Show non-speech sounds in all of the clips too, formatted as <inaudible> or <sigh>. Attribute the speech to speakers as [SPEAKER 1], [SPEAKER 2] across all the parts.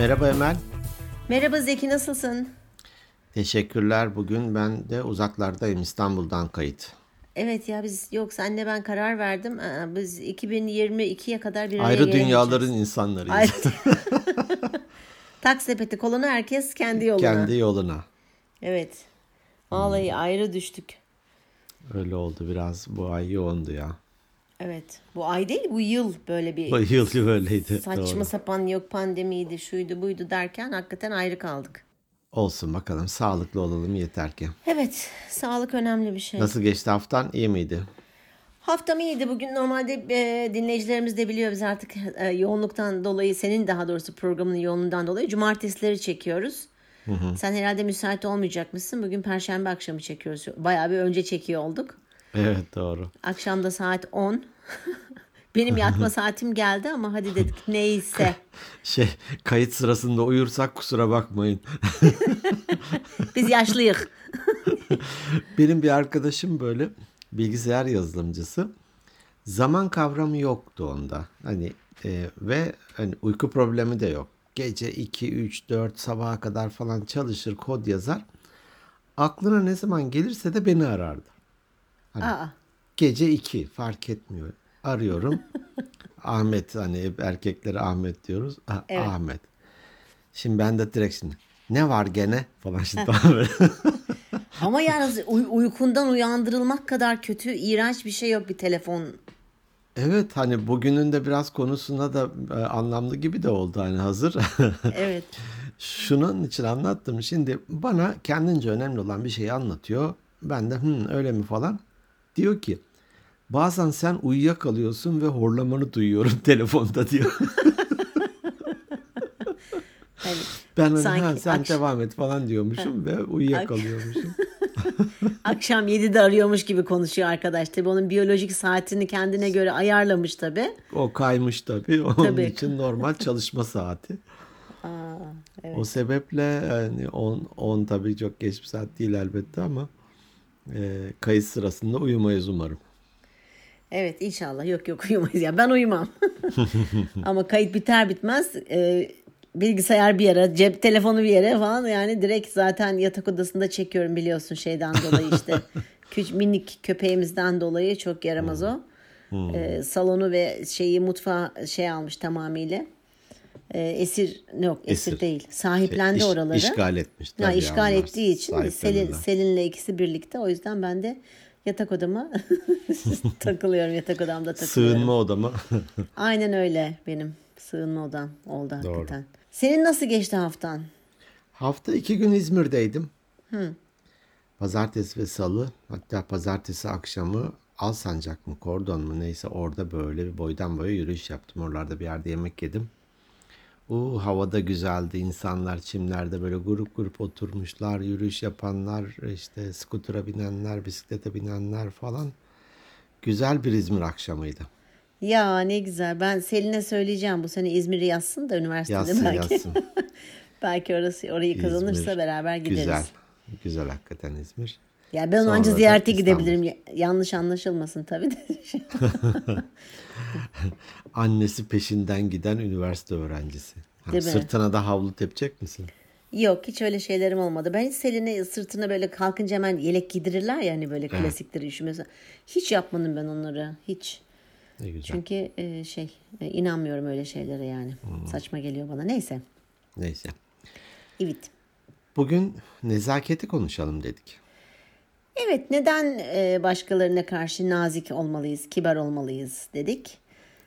[SPEAKER 1] Merhaba Emel.
[SPEAKER 2] Merhaba Zeki nasılsın?
[SPEAKER 1] Teşekkürler. Bugün ben de uzaklardayım İstanbul'dan kayıt.
[SPEAKER 2] Evet ya biz yok senle ben karar verdim. Biz 2022'ye kadar bir araya
[SPEAKER 1] Ayrı dünyaların insanlarıyız.
[SPEAKER 2] Ayrı. <laughs> Tak sepeti kolunu herkes kendi yoluna.
[SPEAKER 1] Kendi yoluna.
[SPEAKER 2] Evet. Vallahi ayrı düştük.
[SPEAKER 1] Öyle oldu biraz. Bu ay yoğundu ya.
[SPEAKER 2] Evet. Bu ay değil bu yıl böyle bir
[SPEAKER 1] Bu yıl <laughs> böyleydi.
[SPEAKER 2] saçma
[SPEAKER 1] Doğru.
[SPEAKER 2] sapan yok pandemiydi şuydu buydu derken hakikaten ayrı kaldık.
[SPEAKER 1] Olsun bakalım. Sağlıklı olalım yeter ki.
[SPEAKER 2] Evet sağlık önemli bir şey.
[SPEAKER 1] Nasıl geçti haftan? İyi miydi?
[SPEAKER 2] Haftam iyiydi. Bugün normalde e, dinleyicilerimiz de biliyor biz artık e, yoğunluktan dolayı senin daha doğrusu programının yoğunluğundan dolayı cumartesileri çekiyoruz. Sen herhalde müsait olmayacakmışsın. Bugün perşembe akşamı çekiyoruz. Bayağı bir önce çekiyor olduk.
[SPEAKER 1] Evet doğru.
[SPEAKER 2] Akşamda saat 10. <laughs> Benim yatma <laughs> saatim geldi ama hadi dedik neyse. <laughs>
[SPEAKER 1] Şey kayıt sırasında uyursak kusura bakmayın.
[SPEAKER 2] Biz yaşlıyız.
[SPEAKER 1] Benim bir arkadaşım böyle bilgisayar yazılımcısı. Zaman kavramı yoktu onda. Hani e, ve hani uyku problemi de yok. Gece 2 3 4 sabaha kadar falan çalışır, kod yazar. Aklına ne zaman gelirse de beni arardı.
[SPEAKER 2] Aa,
[SPEAKER 1] Gece 2 fark etmiyor. Arıyorum. <laughs> Ahmet hani hep erkeklere Ahmet diyoruz. Ah,
[SPEAKER 2] Evet.
[SPEAKER 1] Ahmet. Şimdi ben de direkt şimdi ne var gene falan şimdi <laughs> falan böyle. <laughs>
[SPEAKER 2] ama yani uy- uykundan uyandırılmak kadar kötü, iğrenç bir şey yok bir telefon.
[SPEAKER 1] Evet hani bugünün de biraz konusuna da e, anlamlı gibi de oldu hani hazır.
[SPEAKER 2] Evet.
[SPEAKER 1] Şunun için anlattım. Şimdi bana kendince önemli olan bir şeyi anlatıyor. Ben de Hı, öyle mi falan. Diyor ki bazen sen uyuyakalıyorsun ve horlamanı duyuyorum <laughs> telefonda diyor. <laughs>
[SPEAKER 2] Hani
[SPEAKER 1] Ben hani,
[SPEAKER 2] Sanki
[SPEAKER 1] ha, sen
[SPEAKER 2] akş-
[SPEAKER 1] devam et falan diyormuşum ve uyuyakalıyormuşum. <laughs>
[SPEAKER 2] Akşam 7'de arıyormuş gibi konuşuyor arkadaş. Tabii onun biyolojik saatini kendine göre ayarlamış tabii.
[SPEAKER 1] O kaymış tabii. Onun
[SPEAKER 2] Tabii.
[SPEAKER 1] için normal çalışma saati.
[SPEAKER 2] Aa, evet.
[SPEAKER 1] O sebeple yani 10 10 tabii çok geç bir saat değil elbette ama e, kayıt sırasında uyumayız umarım.
[SPEAKER 2] Evet inşallah yok yok uyumayız ya ben uyumam. <laughs> Ama kayıt biter bitmez e, bilgisayar bir yere cep telefonu bir yere falan yani direkt zaten yatak odasında çekiyorum biliyorsun şeyden dolayı işte <laughs> küçük minik köpeğimizden dolayı çok yaramaz o. E, salonu ve şeyi mutfağı şey almış tamamıyla. E, esir yok esir,
[SPEAKER 1] Esir.
[SPEAKER 2] değil sahiplendi
[SPEAKER 1] Şey, iş-
[SPEAKER 2] oraları.
[SPEAKER 1] işgal etmiş
[SPEAKER 2] Ya
[SPEAKER 1] tabii
[SPEAKER 2] işgal
[SPEAKER 1] onlar,
[SPEAKER 2] ettiği için Selin. Selin'le ikisi birlikte o yüzden ben de yatak odama <laughs> takılıyorum yatak odamda takılıyorum.
[SPEAKER 1] Sığınma odama. <laughs>
[SPEAKER 2] Aynen öyle benim sığınma odam oldu
[SPEAKER 1] Doğru.
[SPEAKER 2] hakikaten. Senin nasıl geçti haftan?
[SPEAKER 1] Hafta iki gün İzmir'deydim. Pazartesi ve salı hatta pazartesi akşamı Alsancak mı Kordon mu neyse orada böyle bir boydan boya yürüyüş yaptım. Oralarda bir yerde yemek yedim. O havada güzeldi. İnsanlar çimlerde böyle grup grup oturmuşlar. Yürüyüş yapanlar, işte skutura binenler, bisiklete binenler falan. Güzel bir İzmir akşamıydı.
[SPEAKER 2] Ya ne güzel. Ben Selin'e söyleyeceğim bu sene İzmir'i yazsın da üniversitede
[SPEAKER 1] Yazsın
[SPEAKER 2] belki.
[SPEAKER 1] yazsın. <laughs>
[SPEAKER 2] belki orası orayı kazanırsa
[SPEAKER 1] İzmir
[SPEAKER 2] beraber gideriz.
[SPEAKER 1] Güzel. Güzel hakikaten İzmir.
[SPEAKER 2] Ya ben onu
[SPEAKER 1] Sonra
[SPEAKER 2] anca ziyarete gidebilirim. Ya- Yanlış anlaşılmasın tabii de. <laughs>
[SPEAKER 1] Annesi peşinden giden üniversite öğrencisi. Ha, sırtına da havlu tepecek misin?
[SPEAKER 2] Yok hiç öyle şeylerim olmadı. Ben hiç Selin'e sırtına böyle kalkınca hemen yelek giydirirler ya hani böyle klasikleri üşümesi. Hiç yapmadım ben onları. Hiç.
[SPEAKER 1] Ne güzel.
[SPEAKER 2] Çünkü e, şey e, inanmıyorum öyle şeylere yani.
[SPEAKER 1] Hmm.
[SPEAKER 2] Saçma geliyor bana. Neyse.
[SPEAKER 1] Neyse.
[SPEAKER 2] Evet.
[SPEAKER 1] Bugün nezaketi konuşalım dedik.
[SPEAKER 2] Evet neden e, başkalarına karşı nazik olmalıyız, kibar olmalıyız dedik.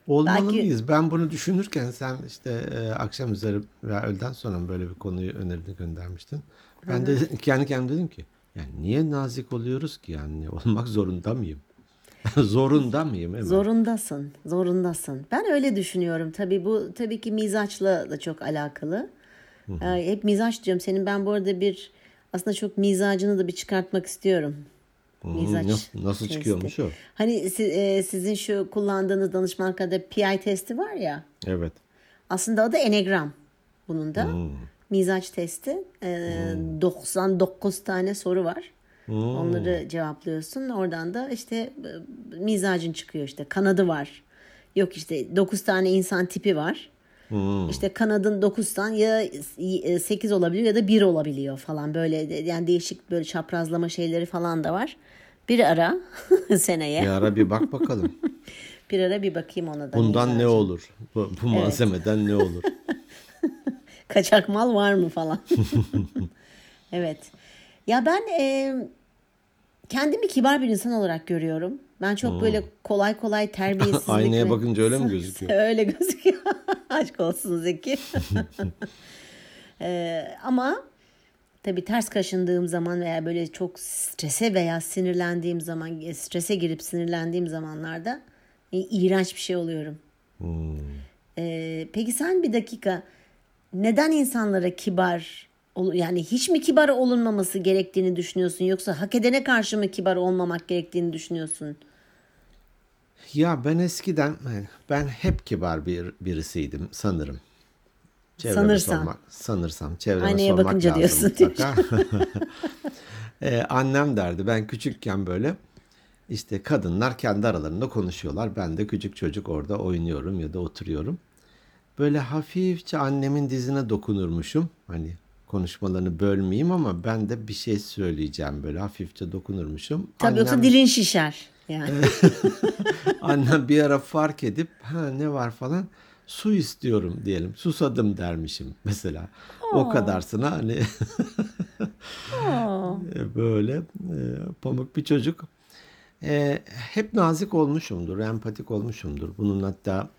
[SPEAKER 1] Olmalı
[SPEAKER 2] Belki-
[SPEAKER 1] mıyız? Ben bunu düşünürken sen işte e, akşam üzeri veya öğleden sonra mı böyle bir konuyu önerini göndermiştin. Ben de <laughs> kendi kendime dedim ki yani niye nazik oluyoruz ki yani olmak zorunda mıyım? <laughs> zorunda mıyım? Hemen?
[SPEAKER 2] Zorundasın, zorundasın. Ben öyle düşünüyorum. Tabii bu tabii ki mizaçla da çok alakalı. Ee, hep mizaç diyorum. Senin ben bu arada bir aslında çok mizacını da bir çıkartmak istiyorum. Mizaç
[SPEAKER 1] nasıl- nasıl
[SPEAKER 2] testi.
[SPEAKER 1] çıkıyormuş o?
[SPEAKER 2] Hani si- e, sizin şu kullandığınız danışmanlıkta PI testi var ya.
[SPEAKER 1] Evet.
[SPEAKER 2] Aslında o da enegram bunun da.
[SPEAKER 1] Hmm.
[SPEAKER 2] Mizaç testi. Ee, 99 tane soru var.
[SPEAKER 1] Hmm.
[SPEAKER 2] Onları cevaplıyorsun. Oradan da işte e, mizacın çıkıyor işte. Kanadı var. Yok işte 9 tane insan tipi var. İşte kanadın 9'tan ya 8 olabiliyor ya da 1 olabiliyor falan böyle yani değişik böyle çaprazlama şeyleri falan da var. Bir ara <laughs> seneye
[SPEAKER 1] Bir ara bir bak bakalım. <laughs>
[SPEAKER 2] bir ara bir bakayım ona da.
[SPEAKER 1] Bundan ne
[SPEAKER 2] Necla'cığım.
[SPEAKER 1] olur? Bu, bu malzemeden ne olur? <laughs>
[SPEAKER 2] kaçak mal var mı falan. evet. Ya ben e, kendimi kibar bir insan olarak görüyorum. Ben çok böyle kolay kolay <laughs> terbiyesizlik.
[SPEAKER 1] Aynaya bakınca öyle mi gözüküyor? <laughs>
[SPEAKER 2] öyle gözüküyor. <laughs> Aşk olsun Zeki. E, ama tabii ters kaşındığım zaman veya böyle çok strese veya sinirlendiğim zaman, strese girip sinirlendiğim zamanlarda e, iğrenç bir şey oluyorum. Ee, peki sen bir dakika neden insanlara kibar yani hiç mi kibar olunmaması gerektiğini düşünüyorsun yoksa hak edene karşı mı kibar olmamak gerektiğini düşünüyorsun?
[SPEAKER 1] Ya ben eskiden ben- hep kibar bir birisiydim sanırım. Çevreme
[SPEAKER 2] Sanırsan.
[SPEAKER 1] sormak, sanırsam çevreme
[SPEAKER 2] Aynaya
[SPEAKER 1] sormak
[SPEAKER 2] bakınca
[SPEAKER 1] lazım
[SPEAKER 2] diyorsun.
[SPEAKER 1] mutlaka. Ee, <laughs> annem derdi ben küçükken böyle işte kadınlar kendi aralarında konuşuyorlar. Ben de küçük çocuk orada oynuyorum ya da oturuyorum. Böyle hafifçe annemin dizine dokunurmuşum. Hani konuşmalarını bölmeyeyim ama ben de bir şey söyleyeceğim böyle hafifçe dokunurmuşum.
[SPEAKER 2] Tabii yoksa
[SPEAKER 1] Annem-
[SPEAKER 2] dilin şişer. Yani. <laughs>
[SPEAKER 1] Annem bir ara fark edip ha ne var falan su istiyorum diyelim. Susadım dermişim mesela. O kadarsına hani <laughs> böyle e, pamuk bir çocuk. E, hep nazik olmuşumdur, empatik olmuşumdur. Bunun hatta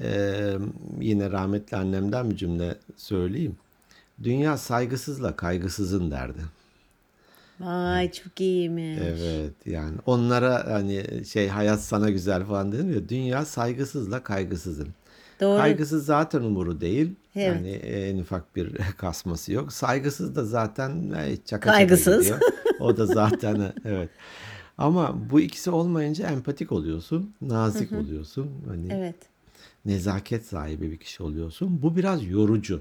[SPEAKER 1] e, yine rahmetli annemden bir cümle söyleyeyim. Dünya saygısızla kaygısızın derdi.
[SPEAKER 2] Vay çok iyiymiş.
[SPEAKER 1] Evet yani onlara hani şey hayat sana güzel falan dedim ya dünya saygısızla kaygısızın.
[SPEAKER 2] Doğru.
[SPEAKER 1] Kaygısız zaten umuru değil.
[SPEAKER 2] Evet.
[SPEAKER 1] Yani en ufak bir <laughs> kasması yok. Saygısız da zaten e, çaka çaka
[SPEAKER 2] Kaygısız.
[SPEAKER 1] gidiyor. O da zaten e, <laughs> evet. Ama bu ikisi olmayınca empatik oluyorsun, nazik oluyorsun. Hani
[SPEAKER 2] Evet.
[SPEAKER 1] nezaket sahibi bir kişi oluyorsun. Bu biraz yorucu.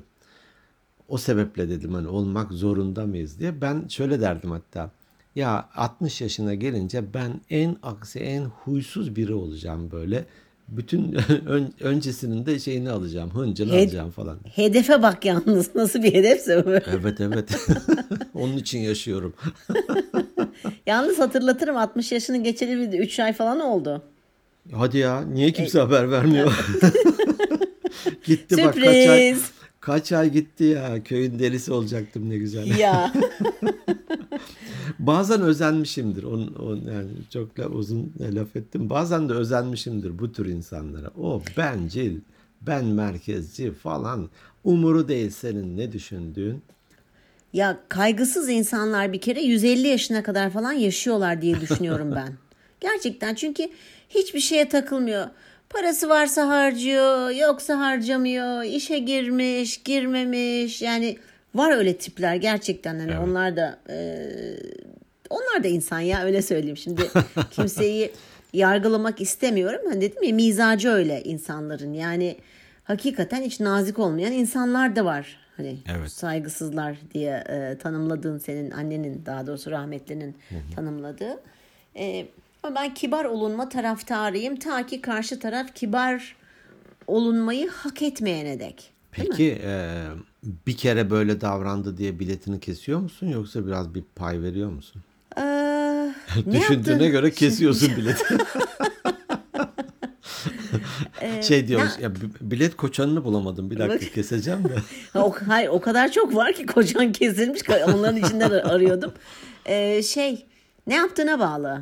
[SPEAKER 1] O sebeple dedim hani olmak zorunda mıyız diye. Ben şöyle derdim hatta. Ya 60 yaşına gelince ben en aksi en huysuz biri olacağım böyle. Bütün <laughs> ön- öncesinin de şeyini alacağım, hıncını
[SPEAKER 2] Hed-
[SPEAKER 1] alacağım falan.
[SPEAKER 2] Hedefe bak yalnız <laughs> nasıl bir hedefse bu.
[SPEAKER 1] Evet evet. <laughs> Onun için yaşıyorum.
[SPEAKER 2] Yalnız hatırlatırım 60 yaşını geçeli bir 3 ay falan oldu.
[SPEAKER 1] Hadi ya niye kimse haber vermiyor? gitti bak kaç ay,
[SPEAKER 2] Sürpriz.
[SPEAKER 1] Kaç ay gitti ya. Köyün delisi olacaktım ne güzel.
[SPEAKER 2] ya. <laughs>
[SPEAKER 1] Bazen özenmişimdir. On, on, yani çok la- uzun laf ettim. Bazen de özenmişimdir bu tür insanlara. O bencil, ben merkezci falan. Umuru değil senin ne düşündüğün.
[SPEAKER 2] Ya kaygısız insanlar bir kere 150 yaşına kadar falan yaşıyorlar diye düşünüyorum ben. <laughs> Gerçekten çünkü hiçbir şeye takılmıyor. Parası varsa harcıyor, yoksa harcamıyor. İşe girmiş, girmemiş. Yani var öyle tipler gerçekten hani onlar da e, onlar da insan ya öyle söyleyeyim. Şimdi <laughs> kimseyi yargılamak istemiyorum. Hani dedim ya mizacı öyle insanların. Yani hakikaten hiç nazik olmayan insanlar da var. Hani
[SPEAKER 1] Evet.
[SPEAKER 2] saygısızlar diye e, tanımladığın senin annenin daha doğrusu rahmetlinin tanımladığı. E, ben kibar olunma taraftarıyım ta ki karşı taraf kibar olunmayı hak etmeyene dek.
[SPEAKER 1] Peki e, bir kere böyle davrandı diye biletini kesiyor musun yoksa biraz bir pay veriyor musun?
[SPEAKER 2] Ee, <laughs> ne
[SPEAKER 1] Düşündüğüne
[SPEAKER 2] yaptın?
[SPEAKER 1] göre kesiyorsun <laughs> bileti. şey diyormuş
[SPEAKER 2] ne-
[SPEAKER 1] ya bi- bilet koçanını bulamadım bir dakika
[SPEAKER 2] Bak.
[SPEAKER 1] keseceğim de. <laughs>
[SPEAKER 2] o, hayır o kadar çok var ki kocan kesilmiş onların içinden arıyordum. Ee, şey ne yaptığına bağlı.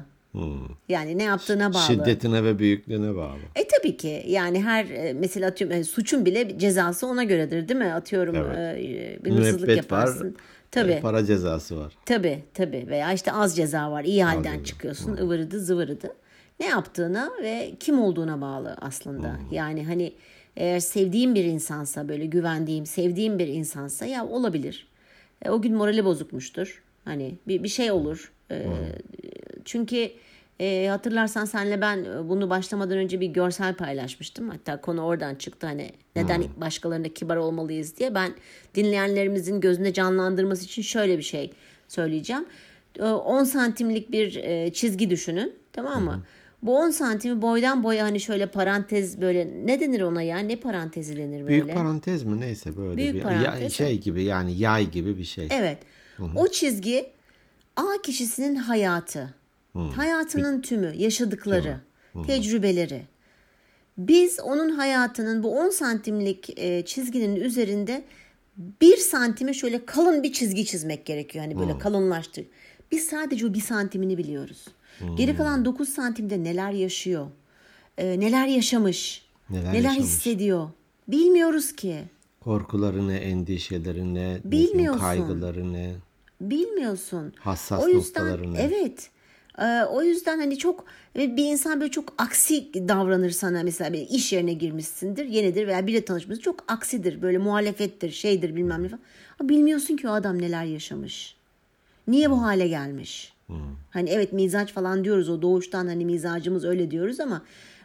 [SPEAKER 2] Yani ne yaptığına bağlı.
[SPEAKER 1] Şiddetine ve büyüklüğüne bağlı.
[SPEAKER 2] E tabii ki yani her e, mesela atıyorum e, suçun bile cezası ona göredir değil mi? Atıyorum
[SPEAKER 1] Evet.
[SPEAKER 2] e, bir hırsızlık
[SPEAKER 1] Müebbet var.
[SPEAKER 2] yaparsın. Tabii.
[SPEAKER 1] e, Para cezası var.
[SPEAKER 2] Tabii tabii veya işte az ceza var iyi halden
[SPEAKER 1] ceza.
[SPEAKER 2] çıkıyorsun ıvırıdı zıvırıdı. Ne yaptığına ve kim olduğuna bağlı aslında. Yani hani eğer sevdiğim bir insansa böyle güvendiğim sevdiğim bir insansa ya olabilir. E, o gün morali bozukmuştur. Hani bir, bir şey olur. E, çünkü e, hatırlarsan senle ben e, bunu başlamadan önce bir görsel paylaşmıştım. Hatta konu oradan çıktı hani neden başkalarına kibar olmalıyız diye. Ben dinleyenlerimizin gözünde canlandırması için şöyle bir şey söyleyeceğim. E, 10 santimlik bir e, çizgi düşünün tamam mı? Bu 10 santimi boydan boya hani şöyle parantez böyle ne denir ona ya? Ne parantezi denir böyle?
[SPEAKER 1] Büyük parantez mi neyse böyle
[SPEAKER 2] Büyük
[SPEAKER 1] bir ya- şey gibi yani yay gibi bir şey.
[SPEAKER 2] Evet. O çizgi A kişisinin hayatı. Hayatının tümü, yaşadıkları, tecrübeleri. Biz onun hayatının bu 10 santimlik e, çizginin üzerinde bir santime şöyle kalın bir çizgi çizmek gerekiyor. Hani böyle kalınlaştır. Biz sadece o bir santimini biliyoruz. Geri kalan 9 santimde neler yaşıyor? e, neler yaşamış?
[SPEAKER 1] Neler
[SPEAKER 2] neler
[SPEAKER 1] yaşamış?
[SPEAKER 2] hissediyor? Bilmiyoruz ki.
[SPEAKER 1] Korkuları ne, endişeleri ne, ne bileyim,
[SPEAKER 2] Bilmiyorsun.
[SPEAKER 1] kaygıları ne.
[SPEAKER 2] bilmiyorsun.
[SPEAKER 1] Hassas
[SPEAKER 2] o yüzden
[SPEAKER 1] noktaları ne?
[SPEAKER 2] evet. Ee, o yüzden hani çok ve bir insan böyle çok aksi davranır sana mesela bir iş yerine girmişsindir yenidir veya biriyle tanışmışsın çok aksidir böyle muhalefettir şeydir bilmem ne falan. Ama bilmiyorsun ki o adam neler yaşamış. Niye bu hale gelmiş? Hani evet mizaç falan diyoruz o doğuştan hani mizacımız öyle diyoruz ama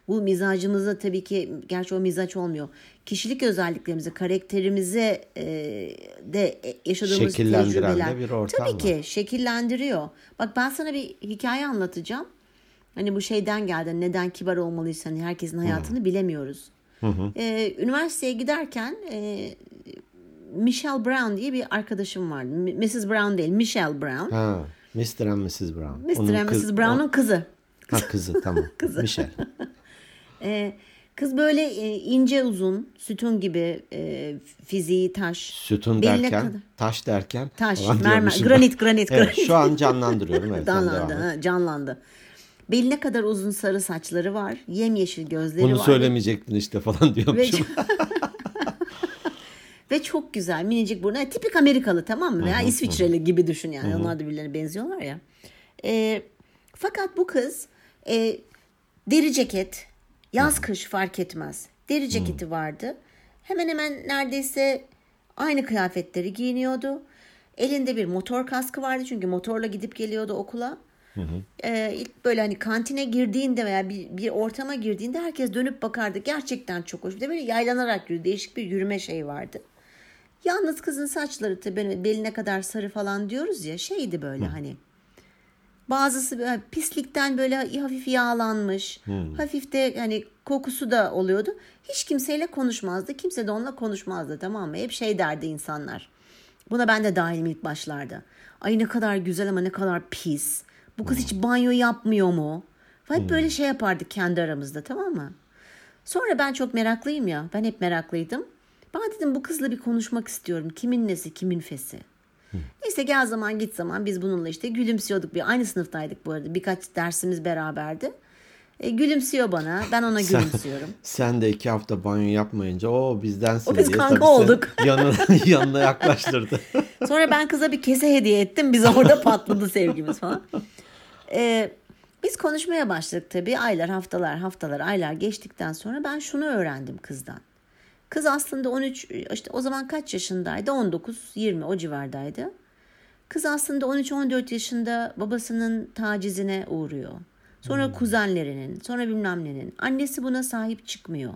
[SPEAKER 2] bu mizacımızda tabii ki gerçi o mizaç olmuyor. Kişilik özelliklerimizi, karakterimize e, de yaşadığımız
[SPEAKER 1] Şekillendiren de
[SPEAKER 2] tecrübeler.
[SPEAKER 1] bir ortam
[SPEAKER 2] tabii ki şekillendiriyor. Bak ben sana bir hikaye anlatacağım. Hani bu şeyden geldi. Neden kibar olmalıyız? Hani herkesin hayatını bilemiyoruz. Ee, üniversiteye giderken e, Michelle Brown diye bir arkadaşım vardı. Mrs. Brown değil, Michelle Brown.
[SPEAKER 1] Ha, Mr. and Mrs. Brown.
[SPEAKER 2] Mr.
[SPEAKER 1] Onun
[SPEAKER 2] and Mrs. Brown'un kızı.
[SPEAKER 1] Ha kızı tamam. <laughs> Michelle.
[SPEAKER 2] Ee, kız böyle e, ince uzun, sütun gibi e, fiziği taş.
[SPEAKER 1] Sütun
[SPEAKER 2] Beline
[SPEAKER 1] derken,
[SPEAKER 2] kadar.
[SPEAKER 1] taş derken.
[SPEAKER 2] Taş, mermer, granit, granit,
[SPEAKER 1] Evet,
[SPEAKER 2] granit.
[SPEAKER 1] şu an canlandırıyorum. Evet, <laughs>
[SPEAKER 2] Canlandı, ha, canlandı. Beline kadar uzun sarı saçları var. Yemyeşil gözleri
[SPEAKER 1] Bunu
[SPEAKER 2] var.
[SPEAKER 1] söylemeyecektin işte falan
[SPEAKER 2] Ve,
[SPEAKER 1] diyormuşum. <laughs>
[SPEAKER 2] ve çok güzel minicik burnu. Yani tipik Amerikalı tamam mı? Veya İsviçreli gibi düşün yani. Onlar da birbirlerine benziyorlar ya. Ee, fakat bu kız e, deri ceket, yaz kış fark etmez. Deri ceketi vardı. Hemen hemen neredeyse aynı kıyafetleri giyiniyordu. Elinde bir motor kaskı vardı çünkü motorla gidip geliyordu okula. Ee, ilk böyle hani kantine girdiğinde veya bir, bir ortama girdiğinde herkes dönüp bakardı. Gerçekten çok hoş. Bir de böyle yaylanarak yürüdü. Değişik bir yürüme şeyi vardı. Yalnız kızın saçları tabii böyle beline kadar sarı falan diyoruz ya şeydi böyle hani. Bazısı böyle pislikten böyle hafif yağlanmış. Hafif de hani kokusu da oluyordu. Hiç kimseyle konuşmazdı. Kimse de onunla konuşmazdı tamam mı? Hep şey derdi insanlar. Buna ben de dahilim ilk başlarda. Ay ne kadar güzel ama ne kadar pis. Bu kız hiç banyo yapmıyor mu? Hep böyle şey yapardık kendi aramızda tamam mı? Sonra ben çok meraklıyım ya. Ben hep meraklıydım. Ben dedim bu kızla bir konuşmak istiyorum. Kimin nesi, kimin fesi. Neyse gel zaman git zaman biz bununla işte gülümsüyorduk. Bir aynı sınıftaydık bu arada. Birkaç dersimiz beraberdi. E, gülümsüyor bana. Ben ona gülümsüyorum. <laughs>
[SPEAKER 1] Sen de iki hafta banyo yapmayınca o bizdensin
[SPEAKER 2] O biz
[SPEAKER 1] diye
[SPEAKER 2] kanka olduk. <laughs>
[SPEAKER 1] Yanına, yanına yaklaştırdı. <laughs>
[SPEAKER 2] Sonra ben kıza bir kese hediye ettim. Biz orada patladı sevgimiz falan. Ee, biz konuşmaya başladık tabii. Aylar, haftalar, haftalar, aylar geçtikten sonra ben şunu öğrendim kızdan. Kız aslında 13, işte o zaman kaç yaşındaydı? 19, 20 o civardaydı. Kız aslında 13-14 yaşında babasının tacizine uğruyor. Sonra kuzenlerinin, sonra bilmem nenin. Annesi buna sahip çıkmıyor.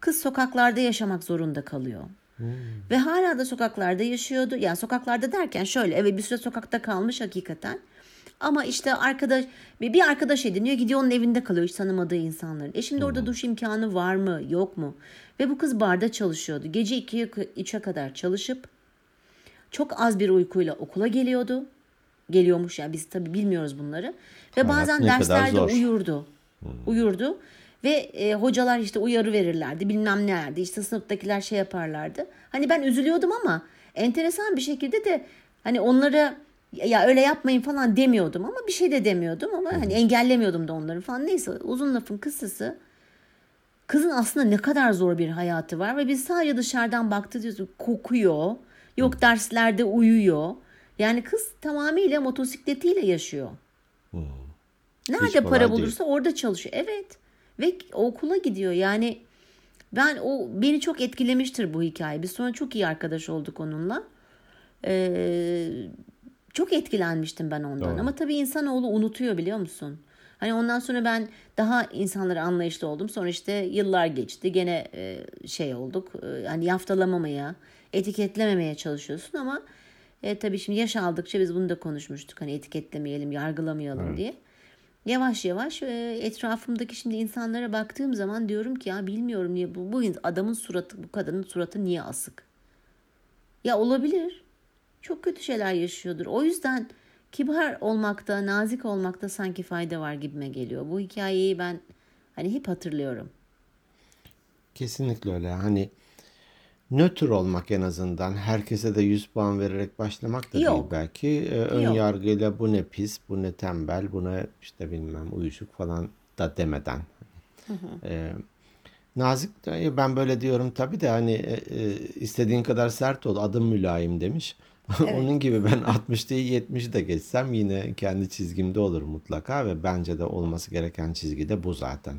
[SPEAKER 2] Kız sokaklarda yaşamak zorunda kalıyor. Ve hala da sokaklarda yaşıyordu. Yani sokaklarda derken şöyle evet bir süre sokakta kalmış hakikaten. Ama işte arkadaş bir arkadaş ediniyor gidiyor onun evinde kalıyor hiç tanımadığı insanların. E şimdi orada duş imkanı var mı yok mu? Ve bu kız barda çalışıyordu. Gece 2'ye 3'e kadar çalışıp çok az bir uykuyla okula geliyordu. Geliyormuş ya biz tabii bilmiyoruz bunları. Ve bazen derslerde uyurdu. Uyurdu. Ve e, hocalar işte uyarı verirlerdi bilmem nelerdi. İşte sınıftakiler şey yaparlardı. Hani ben üzülüyordum ama enteresan bir şekilde de hani onlara ya öyle yapmayın falan demiyordum ama bir şey de demiyordum ama hani engellemiyordum da onları falan. Neyse uzun lafın kısası kızın aslında ne kadar zor bir hayatı var ve biz sadece dışarıdan baktı diyoruz kokuyor. Yok derslerde uyuyor. Yani kız tamamıyla motosikletiyle yaşıyor. Nerede para
[SPEAKER 1] değil.
[SPEAKER 2] bulursa orada çalışıyor. Evet. Ve okula gidiyor. Yani ben o beni çok etkilemiştir bu hikaye. Biz sonra çok iyi arkadaş olduk onunla. Ee, çok etkilenmiştim ben ondan.
[SPEAKER 1] Doğru.
[SPEAKER 2] Ama tabii insanoğlu unutuyor biliyor musun? Hani ondan sonra ben daha insanlara anlayışlı oldum. Sonra işte yıllar geçti. Gene e, şey olduk. E, hani yaftalamamaya, etiketlememeye çalışıyorsun ama e, tabii şimdi yaş aldıkça biz bunu da konuşmuştuk. Hani etiketlemeyelim, yargılamayalım diye. Yavaş yavaş e, etrafımdaki şimdi insanlara baktığım zaman diyorum ki ya bilmiyorum niye bu, bu adamın suratı bu kadının suratı niye asık? Ya olabilir. Çok kötü şeyler yaşıyordur. O yüzden kibar olmakta, nazik olmakta sanki fayda var gibime geliyor. Bu hikayeyi ben hani hep hatırlıyorum.
[SPEAKER 1] Kesinlikle öyle. Hani nötr olmak en azından herkese de 100 puan vererek başlamak da değil
[SPEAKER 2] Yok.
[SPEAKER 1] belki. Ee, ön
[SPEAKER 2] Yok.
[SPEAKER 1] yargıyla bu ne pis, bu ne tembel, bu ne işte bilmem uyuşuk falan da demeden. Ee, nazik ben böyle diyorum tabii de hani e, e, istediğin kadar sert ol adım mülayim demiş. <laughs> Onun gibi ben 60 değil 70 de geçsem yine kendi çizgimde olur mutlaka ve bence de olması gereken çizgi de bu zaten.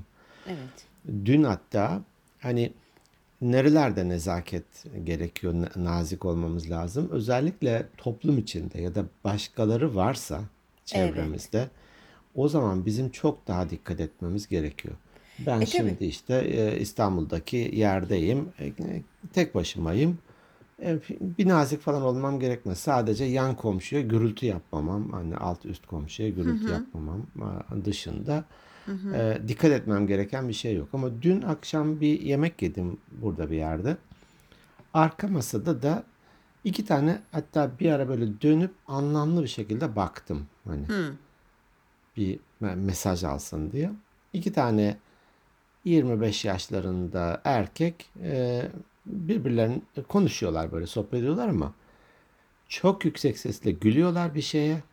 [SPEAKER 2] Evet.
[SPEAKER 1] Dün hatta hani nerelerde nezaket gerekiyor, na- nazik olmamız lazım. Özellikle toplum içinde ya da başkaları varsa çevremizde o zaman bizim çok daha dikkat etmemiz gerekiyor. Ben
[SPEAKER 2] E, tabii.
[SPEAKER 1] şimdi işte e, İstanbul'daki yerdeyim, e, tek başımayım. E, Bir nazik falan olmam gerekmez. Sadece yan komşuya gürültü yapmamam, hani alt üst komşuya gürültü yapmamam e, dışında e, dikkat etmem gereken bir şey yok. Ama dün akşam bir yemek yedim burada bir yerde. Arka masada da iki tane hatta bir ara böyle dönüp anlamlı bir şekilde baktım. Hani bir me- mesaj alsın diye. İki tane 25 yaşlarında erkek e, birbirlerine konuşuyorlar böyle sohbet ediyorlar ama çok yüksek sesle gülüyorlar bir şeye.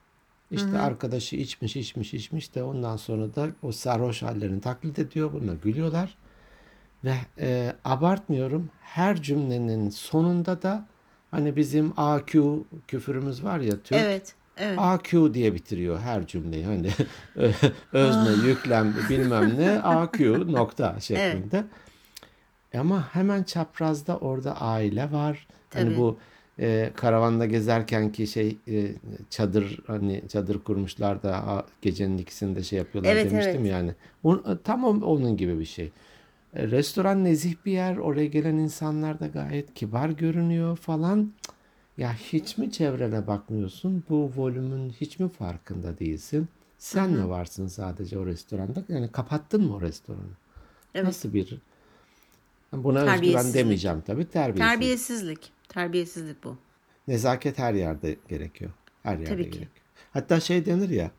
[SPEAKER 1] İşte arkadaşı içmiş içmiş içmiş de ondan sonra da o sarhoş hallerini taklit ediyor. Bununla gülüyorlar. Ve e, abartmıyorum her cümlenin sonunda da hani bizim AQ küfürümüz var ya Türk.
[SPEAKER 2] Evet. Evet.
[SPEAKER 1] AQ diye bitiriyor her cümleyi. Hani <laughs> <laughs> özne, yüklem bilmem ne AQ nokta şeklinde. Ama hemen çaprazda orada aile var. Hani
[SPEAKER 2] Tabii.
[SPEAKER 1] bu e, karavanda gezerken ki şey e, çadır hani çadır kurmuşlar da a, gecenin ikisinde şey yapıyorlar
[SPEAKER 2] Evet,
[SPEAKER 1] demiştim
[SPEAKER 2] evet.
[SPEAKER 1] yani. O- tam o- onun gibi bir şey. E, Restoran nezih bir yer. Oraya gelen insanlar da gayet kibar görünüyor falan. Cık, Ya hiç mi çevrene bakmıyorsun? Bu volümün hiç mi farkında değilsin? Sen mi varsın sadece o restoranda? Yani kapattın mı o restoranı?
[SPEAKER 2] Evet.
[SPEAKER 1] Nasıl bir... Buna özgüven demeyeceğim tabii. Terbiyesizlik.
[SPEAKER 2] Terbiyesizlik. Terbiyesizlik bu.
[SPEAKER 1] Nezaket her yerde gerekiyor. Her yerde
[SPEAKER 2] Tabii ki.
[SPEAKER 1] gerekiyor. Hatta şey denir ya,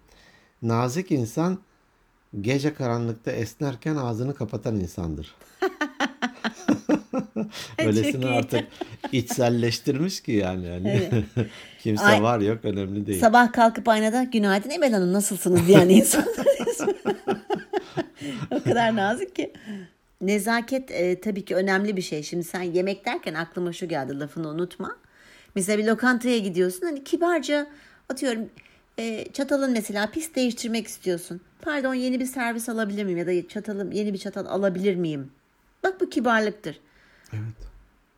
[SPEAKER 1] nazik insan gece karanlıkta esnerken ağzını kapatan insandır. <laughs> <laughs>
[SPEAKER 2] İyi.
[SPEAKER 1] artık içselleştirmiş ki yani. yani. <laughs> Kimse
[SPEAKER 2] Ay-
[SPEAKER 1] var yok önemli değil.
[SPEAKER 2] Sabah kalkıp aynada günaydın Emel Hanım nasılsınız diyen insanlar. o kadar nazik ki. Nezaket e, tabii ki önemli bir şey. Şimdi sen yemek derken aklıma şu geldi lafını unutma. Mesela bir lokantaya gidiyorsun hani kibarca atıyorum e, çatalın mesela pis değiştirmek istiyorsun. Pardon yeni bir servis alabilir miyim ya da çatalım yeni bir çatal alabilir miyim? Bak bu kibarlıktır.
[SPEAKER 1] Evet.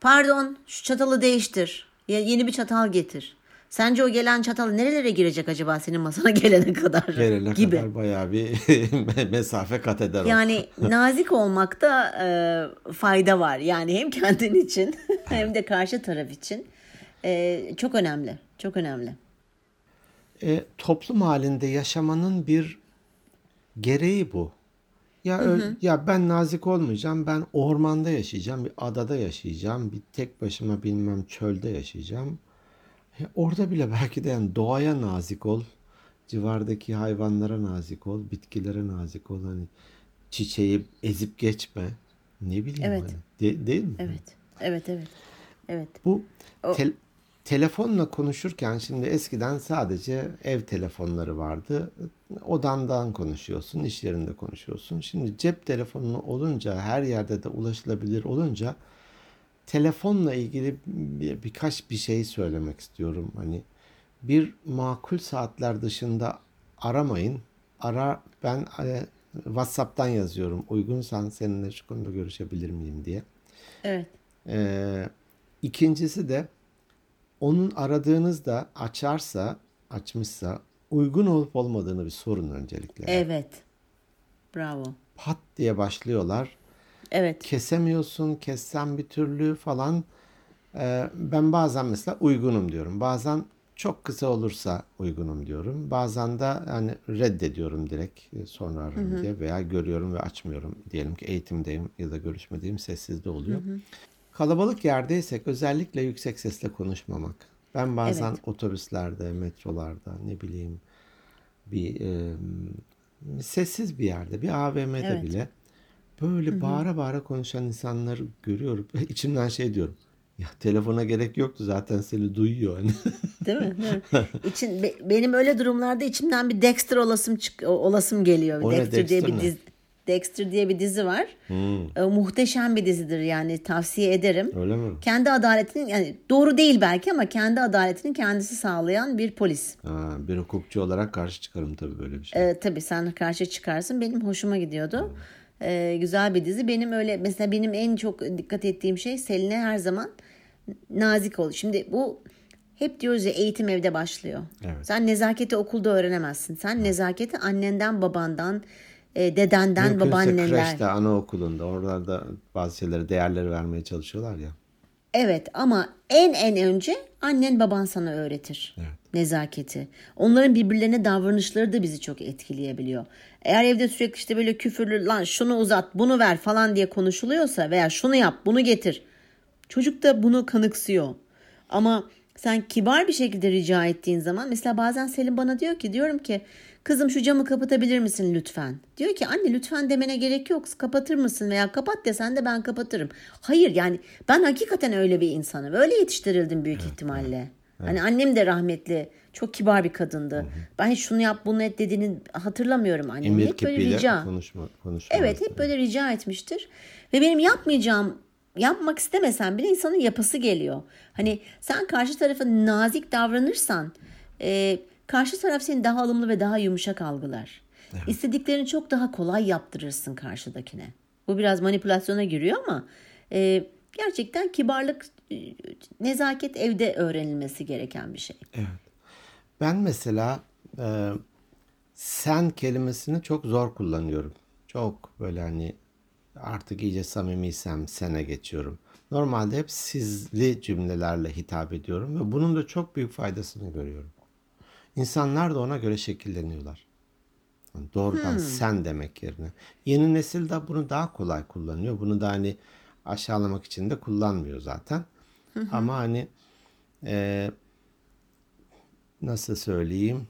[SPEAKER 2] Pardon şu çatalı değiştir. Ya- Yeni bir çatal getir. Sence o gelen çatal nerelere girecek acaba senin masana <laughs> gelene kadar?
[SPEAKER 1] Gelene
[SPEAKER 2] gibi.
[SPEAKER 1] kadar bayağı bir <laughs> mesafe kat eder o.
[SPEAKER 2] Yani <laughs> nazik olmakta e, fayda var. Yani hem kendin için hem de karşı taraf için. E, çok önemli. Çok önemli.
[SPEAKER 1] E, toplum halinde yaşamanın bir gereği bu. Ya öl- ya ben nazik olmayacağım. Ben ormanda yaşayacağım, bir adada yaşayacağım, bir tek başıma bilmem çölde yaşayacağım. E, orada bile belki de yani doğaya nazik ol. Civardaki hayvanlara nazik ol, bitkilere nazik ol. Hani çiçeği ezip geçme. Ne bileyim
[SPEAKER 2] Evet.
[SPEAKER 1] hani. De- değil mi?
[SPEAKER 2] Evet. Evet evet. Evet.
[SPEAKER 1] Bu tel- telefonla konuşurken şimdi eskiden sadece ev telefonları vardı. Odandan konuşuyorsun, iş yerinde konuşuyorsun. Şimdi cep telefonu olunca, her yerde de ulaşılabilir olunca telefonla ilgili bir, birkaç bir şey söylemek istiyorum. Hani bir makul saatler dışında aramayın. Ara ben e, WhatsApp'tan yazıyorum. Uygunsan seninle şu konuda görüşebilir miyim diye.
[SPEAKER 2] Evet.
[SPEAKER 1] Ee, ikincisi de onun aradığınızda açarsa, açmışsa uygun olup olmadığını bir sorun öncelikle.
[SPEAKER 2] Evet. Bravo.
[SPEAKER 1] Pat diye başlıyorlar.
[SPEAKER 2] Evet.
[SPEAKER 1] Kesemiyorsun, kessen bir türlü falan. Ee, ben bazen mesela uygunum diyorum. Bazen Çok kısa olursa uygunum diyorum. Bazen de hani reddediyorum direkt e, sonra ararım diye veya görüyorum ve açmıyorum. Diyelim ki eğitimdeyim ya da görüşmediğim sessizde oluyor. Kalabalık yerdeysek özellikle yüksek sesle konuşmamak. Ben bazen
[SPEAKER 2] Evet.
[SPEAKER 1] otobüslerde, metrolarda ne bileyim bir e, sessiz bir yerde, bir AVM'de
[SPEAKER 2] Evet.
[SPEAKER 1] bile böyle bağıra bağıra konuşan insanları görüyorum. <laughs> İçimden şey diyorum. Ya telefona gerek yoktu zaten seni duyuyor. Hani. <laughs>
[SPEAKER 2] Değil mi? <laughs> İçin, be- benim öyle durumlarda içimden bir Dexter olasım çık, olasım geliyor.
[SPEAKER 1] O ne,
[SPEAKER 2] Dexter diye
[SPEAKER 1] Dexter
[SPEAKER 2] bir
[SPEAKER 1] ne?
[SPEAKER 2] dizi Dexter diye bir dizi var. E, muhteşem bir dizidir yani tavsiye ederim.
[SPEAKER 1] Öyle mi?
[SPEAKER 2] Kendi adaletinin yani doğru değil belki ama kendi adaletini kendisi sağlayan bir polis.
[SPEAKER 1] Ha, bir hukukçu olarak karşı çıkarım tabii böyle bir şey.
[SPEAKER 2] Ee, tabii sen karşı çıkarsın. Benim hoşuma gidiyordu. Ee, güzel bir dizi. Benim öyle mesela benim en çok dikkat ettiğim şey Selin'e her zaman nazik ol. Şimdi bu hep diyoruz ya eğitim evde başlıyor.
[SPEAKER 1] Evet.
[SPEAKER 2] Sen nezaketi okulda öğrenemezsin. Sen nezaketi annenden, babandan, e, dedenden,
[SPEAKER 1] Mümkünse
[SPEAKER 2] babaannenden.
[SPEAKER 1] kreşte, anaokulunda oralarda bazı şeylere değerleri vermeye çalışıyorlar ya.
[SPEAKER 2] Evet ama en en önce annen baban sana öğretir nezaketi. Onların birbirlerine davranışları da bizi çok etkileyebiliyor. Eğer evde sürekli işte böyle küfürlü lan şunu uzat bunu ver falan diye konuşuluyorsa veya şunu yap bunu getir. Çocuk da bunu kanıksıyor. Ama sen kibar bir şekilde rica ettiğin zaman mesela bazen Selim bana diyor ki diyorum ki kızım şu camı kapatabilir misin lütfen? Diyor ki anne lütfen demene gerek yok kapatır mısın veya kapat desen de ben kapatırım. Hayır yani ben hakikaten öyle bir insanım. Öyle yetiştirildim büyük ihtimalle. Hani annem de rahmetli çok kibar bir kadındı. Ben hiç şunu yap bunu et dediğini hatırlamıyorum annemin.
[SPEAKER 1] Emir
[SPEAKER 2] Hep böyle rica.
[SPEAKER 1] konuşma, konuşma.
[SPEAKER 2] Evet hep böyle rica etmiştir. Ve benim yapmayacağım, yapmak istemesem bile insanın yapası geliyor. Hani sen karşı tarafa nazik davranırsan e, karşı taraf seni daha alımlı ve daha yumuşak algılar. İstediklerini çok daha kolay yaptırırsın karşıdakine. Bu biraz manipülasyona giriyor ama e, gerçekten kibarlık, e, nezaket evde öğrenilmesi gereken bir şey.
[SPEAKER 1] Ben mesela e, sen kelimesini çok zor kullanıyorum. Çok böyle hani artık iyice samimiysem sene geçiyorum. Normalde hep sizli cümlelerle hitap ediyorum ve bunun da çok büyük faydasını görüyorum. İnsanlar da ona göre şekilleniyorlar. Yani Doğrudan sen demek yerine. Yeni nesil de bunu daha kolay kullanıyor. Bunu da hani aşağılamak için de kullanmıyor zaten. Ama hani e, nasıl söyleyeyim?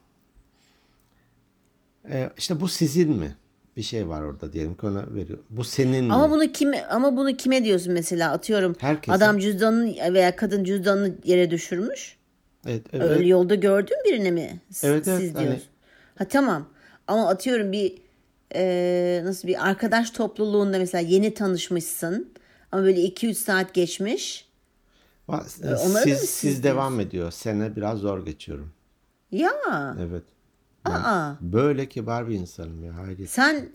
[SPEAKER 1] E, işte bu sizin mi? Bir şey var orada diyelim ki ona veriyor. Bu senin
[SPEAKER 2] Ama
[SPEAKER 1] mi?
[SPEAKER 2] bunu kime ama bunu kime diyorsun mesela atıyorum
[SPEAKER 1] Herkese.
[SPEAKER 2] adam cüzdanını veya kadın cüzdanını yere düşürmüş.
[SPEAKER 1] Evet, evet.
[SPEAKER 2] Öyle yolda gördün birine mi? S-
[SPEAKER 1] Evet, evet,
[SPEAKER 2] Siz
[SPEAKER 1] hani-
[SPEAKER 2] diyorsun. Ha tamam. Ama atıyorum bir e, nasıl bir arkadaş topluluğunda mesela yeni tanışmışsın ama böyle 2-3 saat geçmiş.
[SPEAKER 1] Va-
[SPEAKER 2] E, onlara
[SPEAKER 1] siz,
[SPEAKER 2] siz
[SPEAKER 1] siz devam ediyor. Sene biraz zor geçiyorum.
[SPEAKER 2] Ya
[SPEAKER 1] Evet.
[SPEAKER 2] aa
[SPEAKER 1] Böyle kibar bir insanım ya. Hayret.
[SPEAKER 2] sen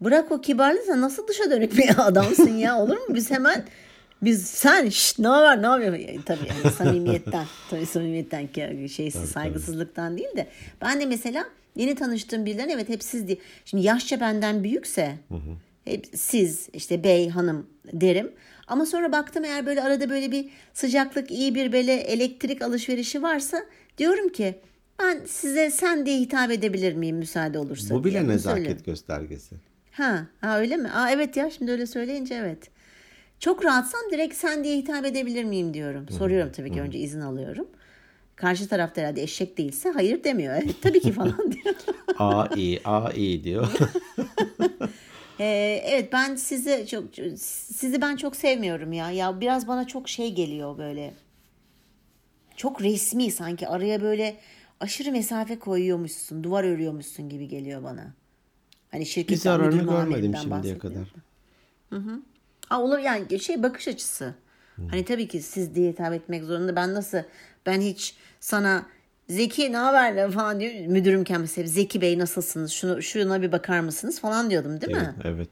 [SPEAKER 2] bırak o kibarlığı sen nasıl dışa dönük bir <laughs> adamsın ya olur mu? Biz hemen biz sen şşt ne var ne yapıyorsun? Tabii yani samimiyetten <laughs> tabii samimiyetten ki şey saygısızlıktan değil de ben de mesela yeni tanıştığım birilerine evet hep siz diye. Şimdi yaşça benden büyükse hep siz işte bey hanım derim. Ama sonra baktım eğer böyle arada böyle bir sıcaklık iyi bir böyle elektrik alışverişi varsa diyorum ki ben size sen diye hitap edebilir miyim müsaade olursa
[SPEAKER 1] Bu bile
[SPEAKER 2] diye.
[SPEAKER 1] Nezaket
[SPEAKER 2] söylerim.
[SPEAKER 1] göstergesi.
[SPEAKER 2] Ha, ha öyle mi? Aa evet ya şimdi öyle söyleyince evet. Çok rahatsam direkt sen diye hitap edebilir miyim diyorum. Soruyorum tabii ki önce izin alıyorum. Karşı tarafta herhalde eşek değilse hayır demiyor. Evet <laughs> tabii ki falan <laughs> diyor.
[SPEAKER 1] A iyi, A iyi diyor. <laughs>
[SPEAKER 2] Ee, evet ben sizi çok sizi ben çok sevmiyorum ya. Ya biraz bana çok şey geliyor böyle. Çok resmi sanki araya böyle aşırı mesafe koyuyormuşsun, duvar örüyormuşsun gibi geliyor bana. Hani
[SPEAKER 1] Bir
[SPEAKER 2] şirketten
[SPEAKER 1] zararını görmedim şimdiye kadar.
[SPEAKER 2] Ha, olur yani şey bakış açısı. Hani tabii ki siz diye hitap etmek zorunda. Ben nasıl ben hiç sana Zeki ne haber falan diyor. Müdürümken mesela Zeki Bey nasılsınız? Şunu şuna bir bakar mısınız falan diyordum değil mi?
[SPEAKER 1] Evet.